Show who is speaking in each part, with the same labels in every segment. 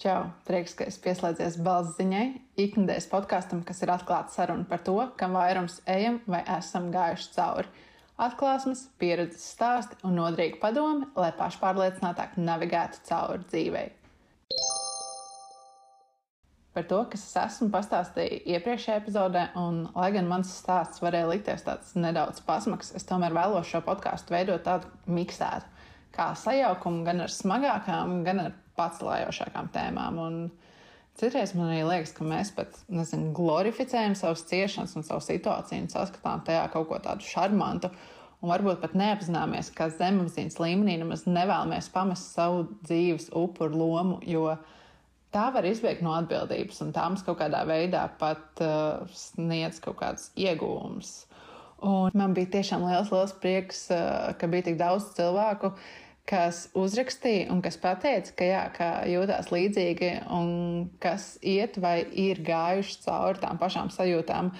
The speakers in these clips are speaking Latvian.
Speaker 1: Čau! Prieks, ka esi pieslēdzies balss ziņai, ikdienas podkāstam, kas ir atklāta saruna par to, kam vairums ejam vai esam gājuši cauri. Atklāsmes, pieredzes stāsti un noderīgi padomi, lai pašpārliecinātāk navigētu cauri dzīvei. Par to, kas es esmu, pastāstīju iepriekšējā epizodē, un, lai gan mans stāsts varēja likties tāds nedaudz pasmags, es tomēr vēlos šo podkāstu veidot tādu miksētu, kā sajaukumu gan ar smagākām, gan ar pacēlājošākām tēmām. Un citreiz man arī liekas, ka mēs pat nezinu, glorificējam savas ciešanas un savu situāciju un saskatām tajā kaut ko tādu šarmantu. Un varbūt pat neapzināmies, ka zemapziņas līmenī nemaz nevēlamies pamest savu dzīves upuru lomu, jo tā var izbēgt no atbildības, un tā mums kaut kādā veidā pat uh, sniedz kaut kādus iegūmus. Un man bija tiešām liels, liels prieks, uh, ka bija tik daudz cilvēku, kas uzrakstīja un kas teica, ka, jā, ka jūtas līdzīgi un kas iet vai ir gājuši cauri tām pašām sajūtām.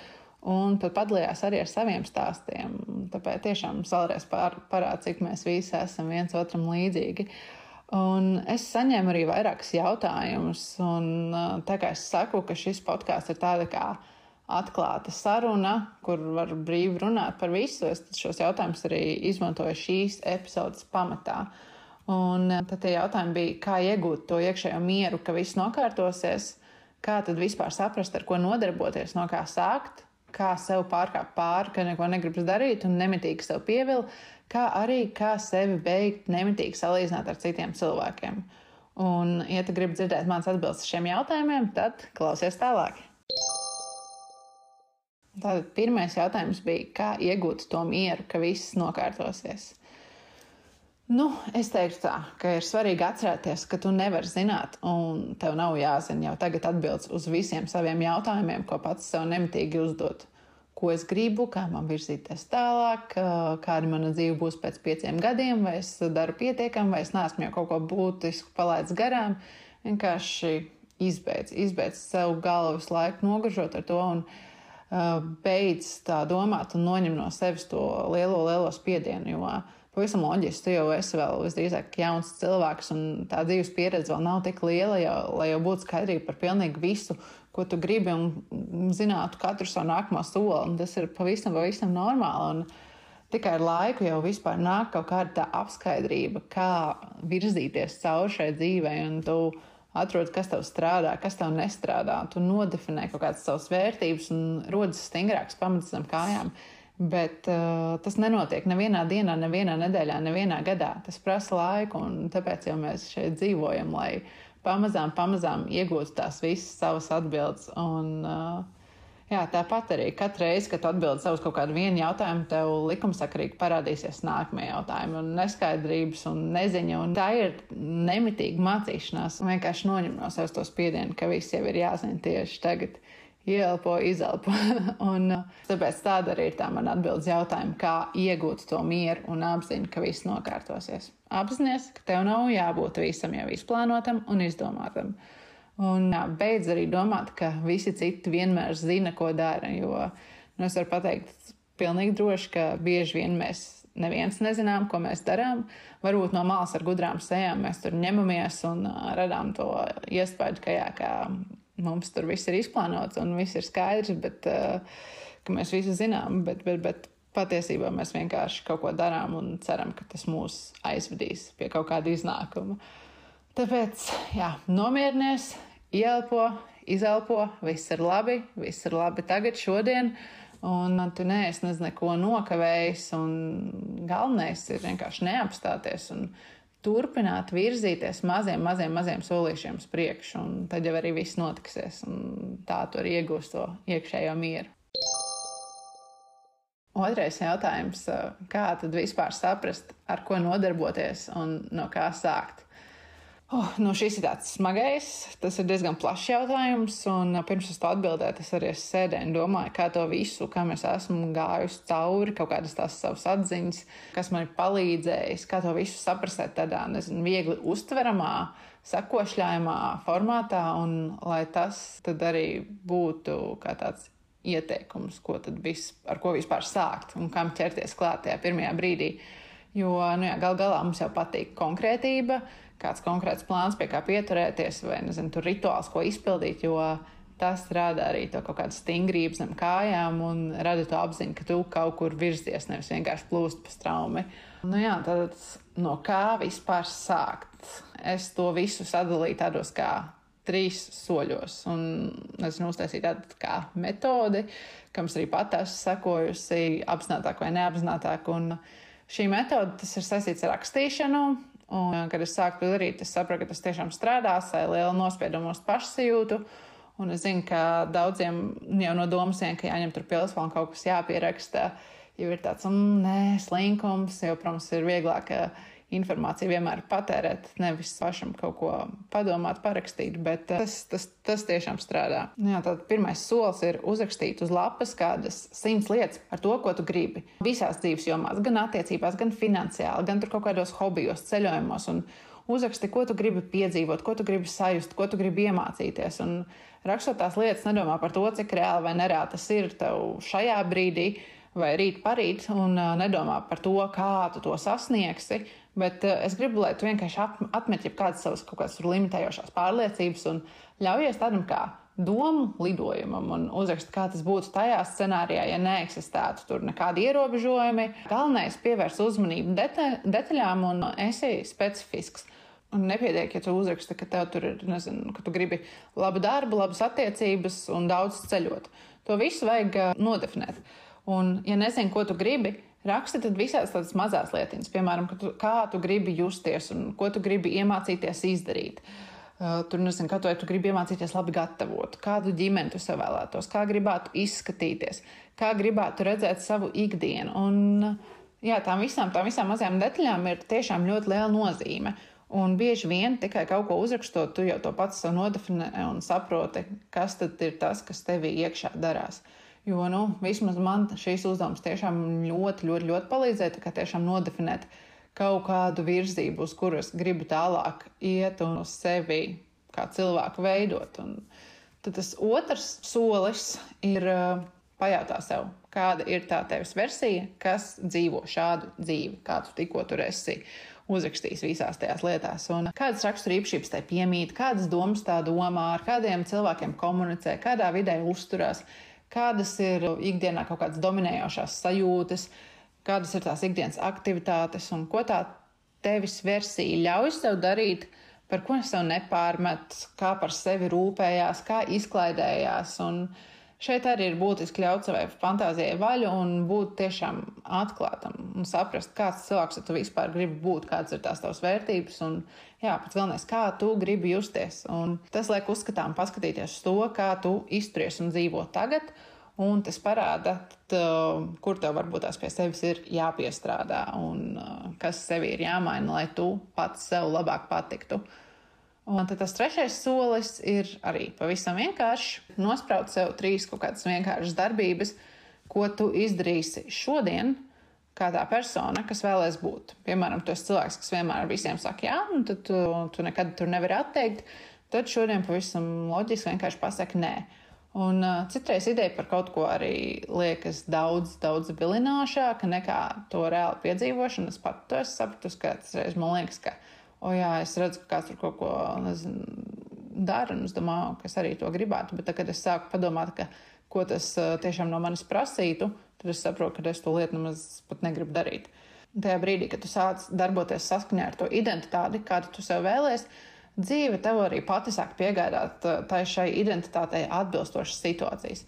Speaker 1: Un pat padalījās arī ar saviem stāstiem. Tāpēc tiešām vēlreiz parāda, cik mēs visi esam viens otram līdzīgi. Un es saņēmu arī vairākus jautājumus. Un, tā kā es saku, ka šis podkāsts ir tāds kā atklāta saruna, kur var brīvi runāt par visu. Es šos jautājumus arī izmantoju šīs epizodes pamatā. Un eh, tad tie jautājumi bija, kā iegūt to iekšējo mieru, ka viss nokārtosies, kā tad vispār saprast, ar ko nodarboties, no kā sākt, kā sev pārkāpt pāri, ka neko negribas darīt un nemitīgi sev pievilkt, kā arī kā sevi beigt nemitīgi salīdzināt ar citiem cilvēkiem. Un, ja tu gribi dzirdēt manas atbildes šiem jautājumiem, tad klausies tālāk. Tātad pirmais jautājums bija, kā iegūt to mieru, ka viss nokārtosies. Nu, es teiktu, tā, ka ir svarīgi atcerēties, ka tu nevari zināt, un tev nav jāzina jau tagad atbildes uz visiem saviem jautājumiem, ko pats sev nemitīgi uzdot. Ko es gribu, kā man virzīties tālāk, kāda mana dzīve būs pēc pieciem gadiem, vai es daru pietiekami, vai es neesmu jau kaut ko būtisku palaidis garām. Vienkārši izbeidz, izbeidz sev galvas laiku nogažot ar to. Un, Uh, beidz tā domāt un noņem no sevis to lielo, lielo spiedienu. Jo pavisam loģiski, tu jau esi vēl visdrīzāk jauns cilvēks, un tā dzīves pieredze vēl nav tik liela, jau, lai jau būtu skaidrība par pilnīgi visu, ko tu gribi, un zinātu katru savu nākamo soli. Tas ir pavisam, pavisam normāli. Un tikai ar laiku jau vispār nāk kaut kāda apskaidrība, kā virzīties cauri šai dzīvei. Un tu atrod, kas tev strādā, kas tev nestrādā. Tu nodefinē kaut kādas savas vērtības un rodas stingrāks pamats zem kājām. Bet uh, tas nenotiek nevienā dienā, nevienā nedēļā, nevienā gadā. Tas prasa laiku, un tāpēc jau mēs šeit dzīvojam, lai pamazām, pamazām iegūtu tās visas savas atbildes. Un, uh, Jā, tāpat arī katru reizi, kad atbild savus kaut kādu vienu jautājumu, tev likumsakarīgi parādīsies nākamie jautājumi, un neskaidrības un neziņa. Un tā ir nemitīga mācīšanās. Vienkārši noņem no sevis to spiedienu, ka viss jau ir jāzina tieši tagad. Ielpo, izelpo. un, uh, tāpēc tāda arī ir tā mana atbildes jautājuma, kā iegūt to mieru un apziņu, ka viss nokārtosies. Apzināties, ka tev nav jābūt visam jau izplānotam un izdomātam. Un jā, beidz arī domāt, ka visi citi vienmēr zina, ko dara. Jo nu, es varu pateikt pilnīgi droši, ka bieži vien mēs neviens nezinām, ko mēs darām. Varbūt no malas ar gudrām sejām mēs tur ņemamies un radām to iespēju, ka, jā, ka mums tur viss ir izplānots un viss ir skaidrs, bet ka mēs visu zinām. Bet, bet, bet patiesībā mēs vienkārši kaut ko darām un ceram, ka tas mūs aizvedīs pie kaut kāda iznākuma. Tāpēc, jā, nomierinies, Ielpo, izelpo, viss ir labi, viss ir labi tagad, šodien. Un tu neesi nez neko nokavējis. Galvenais ir vienkārši neapstāties un turpināt virzīties maziem, maziem, maziem solīšiem uz priekšu. Tad jau arī viss notiksies. Tā tu arī iegūsi to iekšējo mieru. Otrais jautājums, kā tad vispār saprast, ar ko nodarboties un no kā sākt? Oh, nu šis ir tāds smagais, tas ir diezgan plašs jautājums. Un pirms es to atbildēju, es arī sēdēju un domāju, kā to visu, kā es esmu gājusi cauri, kaut kādas tās savas atziņas, kas man ir palīdzējis, kā to visu saprast tādā, nezinu, viegli uztveramā, sakošļājumā formātā, un lai tas arī būtu kā tāds ieteikums, ko tad vis, ar ko vispār sākt un kam ķerties klāt tajā pirmajā brīdī. Jo nu, jā, gal galā mums jau patīk konkrētība, kāds konkrēts plāns, pie kā pieturēties, vai nezinu, tur rituāls, ko izpildīt. Jo tas rada arī to kaut kādu stingrību zem kājām un rada to apziņu, ka tu kaut kur virzies, nevis vienkārši plūst pa straumi. Nu, jā, tad no kā vispār sākt? Es to visu sadalīju tādos kā trīs soļos. Un es uztaisīju tādu kā metodi, kam es arī pat esmu sekojusi, apzinātāk vai neapzinātāk. Un šī metode ir saistīts ar rakstīšanu. Un, kad es sāku to darīt, es sapratu, ka tas tiešām strādās, ar lielu nospiedumu uz pašsajūtu. Un es zinu, ka daudziem jau no domas vien, ka jāņem tur pilsēta un kaut kas jāpieraksta, jau ir tāds, mm, nē, slinkums, jo, protams, ir vieglāk informāciju vienmēr patērēt, nevis pašam kaut ko padomāt, parakstīt, bet eh, tas, tas, tas tiešām strādā. Nu jā, tad pirmais solis ir uzrakstīt uz lapas kādas simts lietas par to, ko tu gribi. Visās dzīves jomās, gan attiecībās, gan finansiāli, gan tur kaut kādos hobijos, ceļojumos. Un uzraksti, ko tu gribi piedzīvot, ko tu gribi sajust, ko tu gribi iemācīties. Un rakstot tās lietas, nedomā par to, cik reāli vai nereāli tas ir tev šajā brīdī vai rīt parīt, un uh, nedomā par to, kā tu to sasniegsi, Bet uh, es gribu, lai tu vienkārši atmet jau kādas savas kaut kādas limitējošās pārliecības un ļaujies tādam kā domu lidojumam un uzrakst, kā tas būtu tajā scenārijā, ja neeksistētu tur nekādi ierobežojumi. Galvenais ir pievērst uzmanību deta detaļām un esi specifisks. Un nepietiek, ja tu uzraksti, ka tev tur ir, nezinu, ka tu gribi labu darbu, labas attiecības un daudz ceļot. To visu vajag uh, nodefinēt. Un, ja nezini, ko tu gribi, Raksti tad visās tādas mazās lietiņas, piemēram, tu, kā tu gribi justies un ko tu gribi iemācīties izdarīt. Uh, tur nezinu, kā tu, tu gribi iemācīties labi gatavot, kādu ģimeni tu sev vēlētos, kā gribētu izskatīties, kā gribētu redzēt savu ikdienu. Un, jā, tām visām, tām visām mazajām detaļām ir tiešām ļoti liela nozīme. Un bieži vien tikai kaut ko uzrakstot, tu jau to pats nodefinē un saproti, kas tad ir tas, kas tevī iekšā darās. Uh, Jo nu, vismaz man šīs uzdevums tiešām ļoti, ļoti, ļoti palīdzēja. Tā tiešām nodefinēt kaut kādu virzību, uz kuras gribu tālāk iet un uz sevi kā cilvēku veidot. Un tad tas otrs solis ir uh, pajautāt sev, kāda ir tā tevis versija, kas dzīvo šādu dzīvi, kādu tikko tur esi uzrakstījis visās tajās lietās. Un kādas raksturīpašības tai piemīt, kādas domas tā domā, ar kādiem cilvēkiem komunicē, kādā vidē uzturās kādas ir ikdienā kaut kādas dominējošās sajūtas, kādas ir tās ikdienas aktivitātes? Un ko tā tevis versija ļauj tev darīt, par ko es tev nepārmetu, kā par sevi rūpējās, kā izklaidējās. Un, uh, Šeit arī ir būtiski ļaut savai fantāzijai vaļu un būt tiešām atklātam un saprast, kāds cilvēks tu vispār gribi būt, kādas ir tās tavas vērtības un, jā, pats galvenais, kā tu gribi justies. Un tas liek uzskatām paskatīties uz to, kā tu izturies un dzīvo tagad. Un tas parāda, kur tev varbūt tās pie sevis ir jāpiestrādā un kas sev ir jāmaina, lai tu pats sev labāk patiktu. Un tad tas trešais solis ir arī pavisam vienkāršs. Nospraut sev trīs kaut kādas vienkāršas darbības, ko tu izdarīsi šodien, kā tā persona, kas vēlēs būt. Piemēram, esi cilvēks, kas vienmēr visiem saka, jā, un tad tu, tu nekad tur nevari atteikt. Tad šodien pavisam loģiski vienkārši pasaki nē. Un uh, citreiz ideja par kaut ko arī liekas daudz, daudz vilinošāka nekā to reāli piedzīvošanu. Es pat to esmu sapratusi, ka tas reiz man liekas, ka o jā, es redzu, ka kāds tur kaut ko dara, un es domāju, ka es arī to gribētu. Bet, tad, kad es sāku padomāt, ka, ko tas tiešām no manis prasītu, tad es saprotu, ka es to lietu nemaz pat negribu darīt. Un tajā brīdī, kad tu sāc darboties saskaņā ar to identitāti, kādu tu sev vēlēsies, dzīve tev arī pati sāk piegādāt tai šai identitātei atbilstošas situācijas.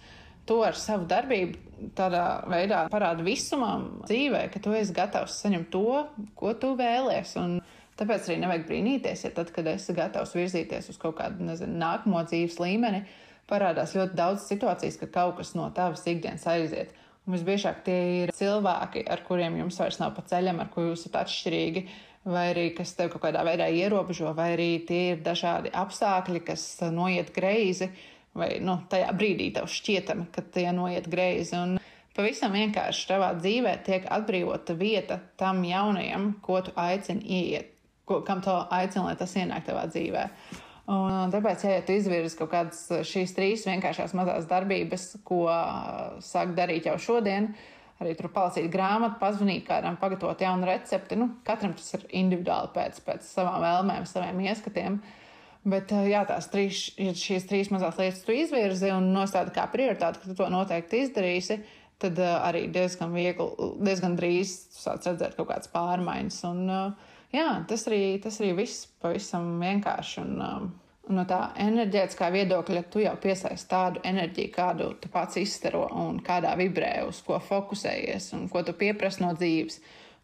Speaker 1: To ar savu darbību tādā veidā parāda visumam dzīvē, ka tu esi gatavs saņemt to, ko tu vēlēsies. Tāpēc arī nevajag brīnīties, ja tad, kad esi gatavs virzīties uz kaut kādu nezinu, nākamo dzīves līmeni, parādās ļoti daudz situācijas, ka kaut kas no tavas ikdienas aiziet. Un visbiežāk tie ir cilvēki, ar kuriem jums vairs nav pa ceļam, ar kuriem jūs esat atšķirīgi, vai arī kas tev kaut kādā veidā ierobežo, vai arī tie ir dažādi apstākļi, kas noiet greizi, vai nu, tajā brīdī tev šķietami, ka tie noiet greizi. Un pavisam vienkārši tavā dzīvē tiek atbrīvota vieta tam jaunajam, ko tu aicini ieiet ko, kam to aicina, lai tas ienāk tavā dzīvē. Un tāpēc, ja tu izvirzi kaut kādas šīs trīs vienkāršās mazās darbības, ko sāk darīt jau šodien, arī tur palasīt grāmatu, pazvanīt kādam, pagatavot jaunu recepti. Nu, katram tas ir individuāli pēc, pēc savām vēlmēm, saviem ieskatiem. Bet jā, tās trīs, šīs trīs mazās lietas tu izvirzi un nostādi kā prioritāti, ka tu to noteikti izdarīsi, tad arī diezgan viegli, diezgan drīz sāc redzēt kaut kādas pārmaiņas. Un, jā, tas arī, tas arī viss pavisam vienkārši. Un, no tā enerģētiskā viedokļa tu jau piesaisti tādu enerģiju, kādu tu pats izstaro un kādā vibrē, uz ko fokusējies un ko tu pieprasi no dzīves.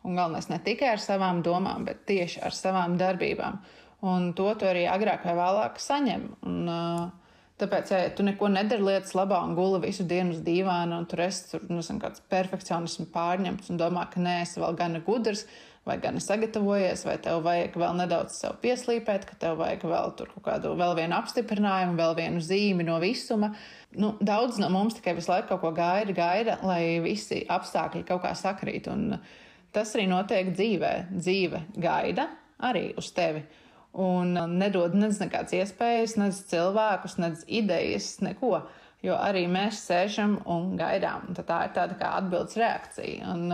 Speaker 1: Un galvenais ne tikai ar savām domām, bet tieši ar savām darbībām. Un to tu arī agrāk vai vēlāk saņem. Un, uh, tāpēc, ja tu neko nedari lietas labā un guli visu dienu uz dīvāna, un tur esi tur, nu, kāds perfekcionisms pārņemts un domā, ka nē, es vēl gana gudrs, vai gan sagatavojies, vai tev vajag vēl nedaudz sev pieslīpēt, ka tev vajag vēl tur kaut kādu vēl vienu apstiprinājumu, vēl vienu zīmi no visuma. Nu, daudz no mums tikai visu laiku kaut ko gaida, gaida, lai visi apstākļi kaut kā sakrīt. Un tas arī notiek dzīvē. Dzīve gaida arī uz tevi. Un nedod nekādas iespējas, ne cilvēkus, ne idejas, neko. Jo arī mēs sēžam un gaidām. Tā ir tāda kā atbildes reakcija. Un,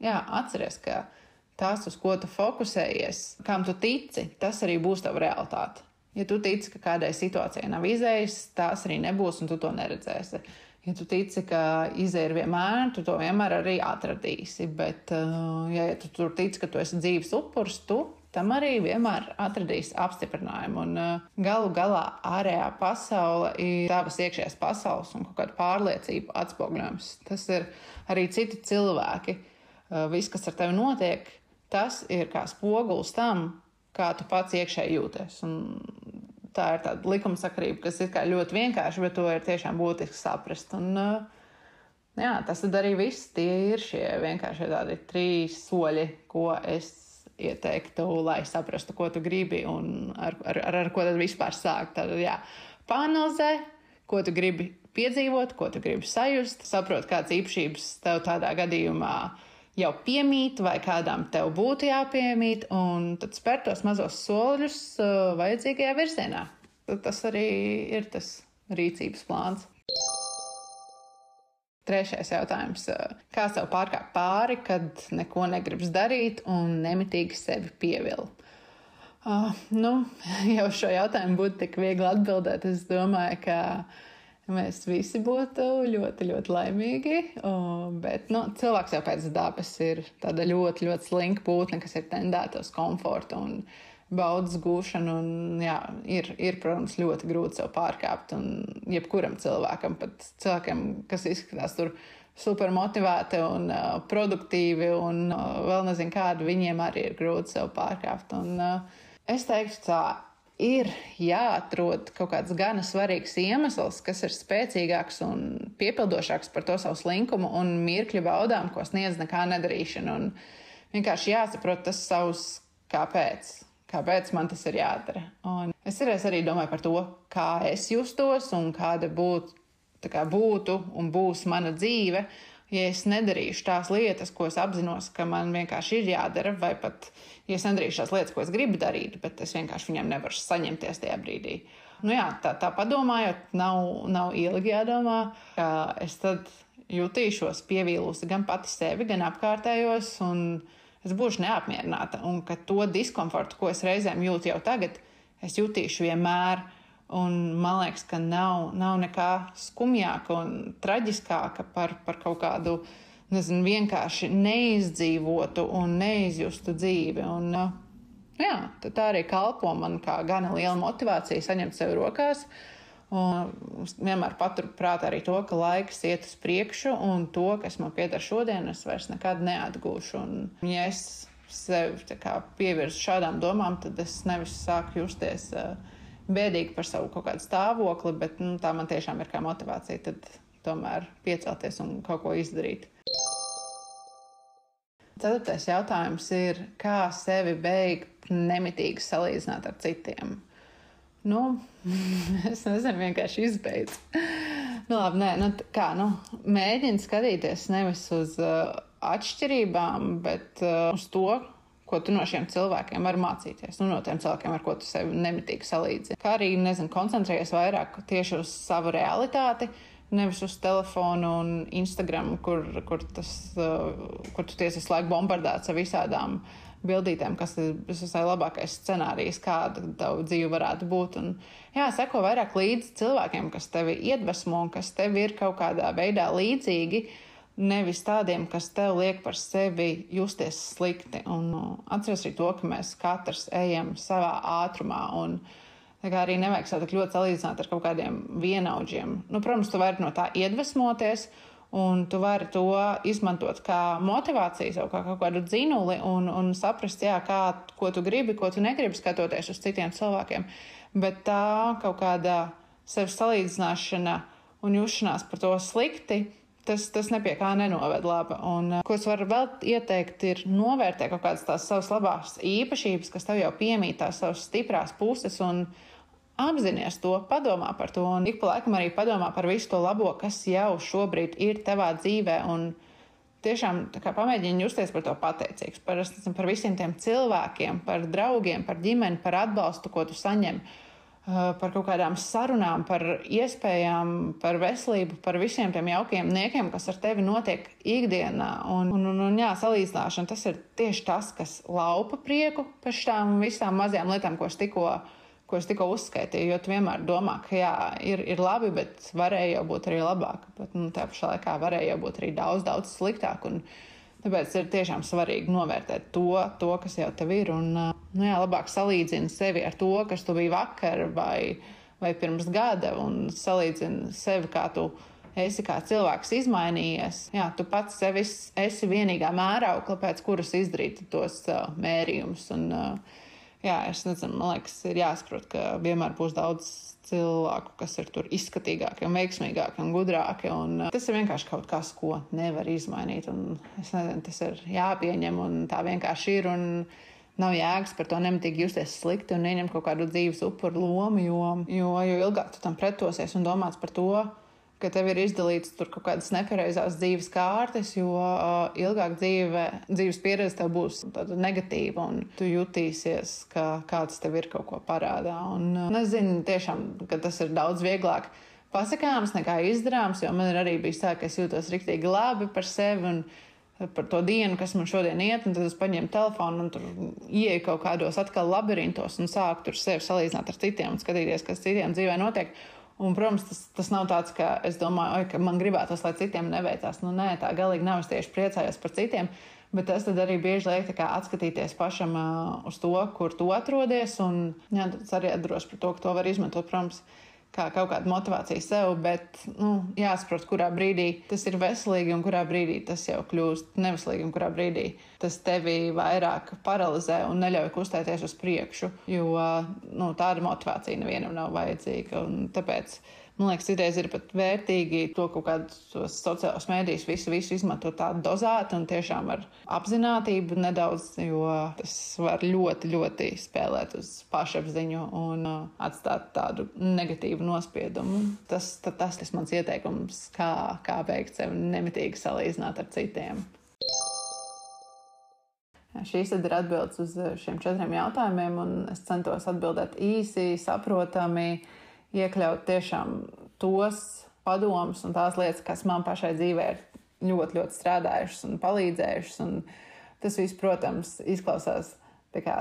Speaker 1: jā, atceries, ka tas, uz ko tu fokusējies, kam tu tici, tas arī būs tava realitāte. Ja tu tici, ka kādai situācijai nav izējas, tās arī nebūs, un tu to neredzēsi. Ja tu tici, ka izēja ir vienmēr, tu to vienmēr arī atradīsi. Bet, uh, ja, tu tur tici, ka tu esi dzīves upuris, tu tam arī vienmēr atradīsi apstiprinājumu. Un uh, galu galā ārējā pasaule ir tavas iekšējās pasaules un kāda pārliecība atspoguļojums. Tas ir arī citi cilvēki. Uh, viss, kas ar tevi notiek, tas ir kā spogulis tam, kā tu pats iekšēji jūties. Un tā ir tāda likumsakarība, kas ir ļoti vienkārša, bet to ir tiešām būtiski saprast. Un, jā, tas arī viss. Tie ir šie vienkārši tādi trīs soļi, ko es ieteiktu, lai saprastu, ko tu gribi un ar, ar, ar, ar ko tad vispār sākt. Tad, jā, panalizē, ko tu gribi piedzīvot, ko tu gribi sajust, saprot, kādas īpašības tev tādā gadījumā ir jau piemīt, vai kādām tev būtu jāpiemīt, un tad spērt tos mazos soļus uh, vajadzīgajā virzienā. Tas arī ir tas rīcības plāns. Trešais jautājums. Uh, kā sev pārkāpt pāri, kad neko negribas darīt un nemitīgi sevi pievilkt? Uh, nu, jau šo jautājumu būtu tik viegli atbildēt. Es domāju, ka Mēs visi būtu ļoti, ļoti laimīgi. Bet nu, cilvēks jau pēc dabas ir tāda ļoti, ļoti slinka būtne, kas ir tendēta uz komfortu un baudas gūšanu. Un, jā, ir, ir, protams, ļoti grūti sev pārkāpt. Un jebkuram cilvēkam, pat cilvēkiem, kas izskatās tur super motivēti un uh, produktīvi, un uh, vēl nezinu, kādu viņiem arī ir grūti sev pārkāpt. Un, uh, es teiktu, tā ir jāatrod kaut kāds gana svarīgs iemesls, kas ir spēcīgāks un piepildošāks par to savu slinkumu un mirkļu baudām, ko sniedz nekā nedarīšana. Un vienkārši jāsaprot tas savs kāpēc. Kāpēc man tas ir jādara? Un es arī domāju par to, kā es justos un kāda būtu, kā būtu un būs mana dzīve, ja es nedarīšu tās lietas, ko es apzinos, ka man vienkārši ir jādara, vai pat ja es nedarīšu tās lietas, ko es gribu darīt, bet es vienkārši viņiem nevaru saņemties tajā brīdī. Nu, jā, tā, tā padomājot, nav, nav ilgi jādomā, ka es tad jutīšos pievīlusi gan pati sevi, gan apkārtējos, un es būšu neapmierināta. Un ka to diskomfortu, ko es reizēm jūtu jau tagad, es jutīšu vienmēr. Un man liekas, ka nav, nav nekā skumjāka un traģiskāka par, par kaut kādu nezinu, vienkārši neizdzīvotu un neizjustu dzīvi. Un, jā, tā arī kalpo man kā gana liela motivācija saņemt sev rokās. Un vienmēr paturprāt arī to, ka laiks iet uz priekšu, un to, kas man pieder šodien, es vairs nekad neatgūšu. Un, ja es sev pievirzu šādām domām, tad es nevis sāku justies uh, bēdīgi par savu kaut kādu stāvokli, bet nu, tā man tiešām ir kā motivācija. Tad tomēr piecelties un kaut ko izdarīt. Ceturtais jautājums ir, kā sevi beigt nemitīgi salīdzināt ar citiem? Nu, es nezinu, vienkārši izbeidz. nu, labi, nē, nu, kā, nu, mēģini skatīties nevis uz uh, atšķirībām, bet uh, uz to, ko tu no šiem cilvēkiem vari mācīties. Nu, no tiem cilvēkiem, ar ko tu sevi nemitīgi salīdzini. Kā arī, nezinu, koncentrējies vairāk tieši uz savu realitāti, nevis uz telefonu un Instagram, kur, kur, tas, kur tu tiesi visu laiku bombardēts ar visādām bildītēm, kas ir visai labākais scenārijs, kāda tava dzīve varētu būt. Un, jā, seko vairāk līdzi cilvēkiem, kas tevi iedvesmo un kas tev ir kaut kādā veidā līdzīgi. Nevis tādiem, kas tev liek par sevi justies slikti. Un uh, atceries arī to, ka mēs katrs ejam savā ātrumā. Un, arī nevajag tā ļoti salīdzināt ar kaut kādiem vienaudžiem. Nu, protams, tu vari no tā iedvesmoties, Un tu vari to izmantot kā motivāciju, jau kā kaut kādu dzinuli, un, un saprast, jā, kā, ko tu gribi, ko tu negribi skatoties uz citiem cilvēkiem. Bet tā kaut kāda sevis salīdzināšana un jūšanās par to slikti, tas, tas nepie kā nenoved labi. Un, ko es varu vēl ieteikt, ir novērtēt kaut kādas tās savas labās īpašības, kas tev jau piemīt, tās savas stiprās puses. Un, Apzinies to, padomā par to, un ik pa laikam arī padomā par visu to labo, kas jau šobrīd ir tavā dzīvē. Un tiešām pamēģini justies par to pateicīgs, par, par visiem tiem cilvēkiem, par draugiem, par ģimeni, par atbalstu, ko tu saņem, uh, par kaut kādām sarunām, par iespējām, par veselību, par visiem tiem jaukiem niekiem, kas ar tevi notiek ikdienā. Un, un, un, un jā, salīdzināšana tas ir tieši tas, kas laupa prieku par šām visām mazajām lietām, ko es tikko ko es tikko uzskaitīju. Jo tu vienmēr domā, ka jā, ir, ir labi, bet varēja jau būt arī labāk. Bet nu, tajā pašā laikā varēja jau būt arī daudz, daudz sliktāk. Un, tāpēc ir tiešām svarīgi novērtēt to, to kas jau tev ir. Un, nu, jā, labāk salīdzini sevi ar to, kas tu biji vakar vai, vai pirms gada, un salīdzini sevi kā tu esi kā cilvēks izmainījies. Jā, tu pats sevi esi vienīgā mēraukla, pēc kuras izdarīt tos mērījumus. Un, uh, jā, es nezinu, man liekas, ir jāsaprot, ka vienmēr būs daudz cilvēku, kas ir tur izskatīgāki, un veiksmīgāki un gudrāki. Un uh, tas ir vienkārši kaut kas, ko nevar izmainīt. Nezinu, tas ir jāpieņem, un tā vienkārši ir. Nav jēgas par to nemitīgi justies slikti un ieņemt kaut kādu dzīves upuru lomu, jo, jo, jo ilgāk tu tam pretosies un domāts par to, ka tev ir izdalīts kaut kādas nepareizās dzīves kārtas, jo uh, ilgāk dzīve, dzīves pieredze tev būs negatīva un tu jutīsies, ka kāds tev ir kaut ko parādā. Un, uh, es zinu, tiešām, ka tas ir daudz vieglāk pasakāms nekā izdarāms, jo man ir arī bijis tā, ka es jūtos riktīgi labi par sevi. Un, par to dienu, kas man šodien iet, un tad es paņēmu telefonu un tur ieeju kaut kādos atkal labirintos un sāku tur sevi salīdzināt ar citiem un skatīties, kas citiem dzīvē notiek. Un, protams, tas, tas nav tāds, ka es domāju, oi, ka man gribētos, lai citiem neveicās. Nu, nē, tā galīgi nav. Es tieši priecājos par citiem. Bet tas arī bieži liek atskatīties pašam uh, uz to, kur tu atrodies. Un, jā, tas arī atdrošina par to, ka to var izmantot, protams, kā kaut kāda motivācija sev, bet nu, jāsaprot, kurā brīdī tas ir veselīgi un kurā brīdī tas jau kļūst neveselīgi un kurā brīdī tas tevi vairāk paralizē un neļauj kustēties uz priekšu, jo nu, tāda motivācija nevienam nav vajadzīga. Tāpēc Man liekas, citreiz ir pat vērtīgi to kaut kādus sociālos mēdījus, visu, visu izmantot tādu dozētu un tiešām ar apziņotību nedaudz, jo tas var ļoti, ļoti spēlēt uz pašapziņu un uh, atstāt tādu negatīvu nospiedumu. Tas, tas ir mans ieteikums, kā, kā veikt sevi nemitīgi salīdzināt ar citiem. Šīs ir atbildes uz šiem četriem jautājumiem, un es centos atbildēt īsi, saprotami iekļaut tiešām tos padomus un tās lietas, kas man pašai dzīvē ir ļoti, ļoti strādājušas un palīdzējušas. Un tas viss, protams, izklausās kā,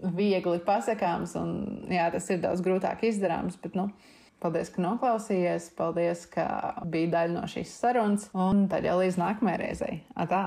Speaker 1: viegli pasakāms, un jā, tas ir daudz grūtāk izdarāms. Bet, nu, Paldies, ka noklausījāties. Paldies, ka bija daļa no šīs sarunas. Un tad jau līdz nākamajai reizei. Atā!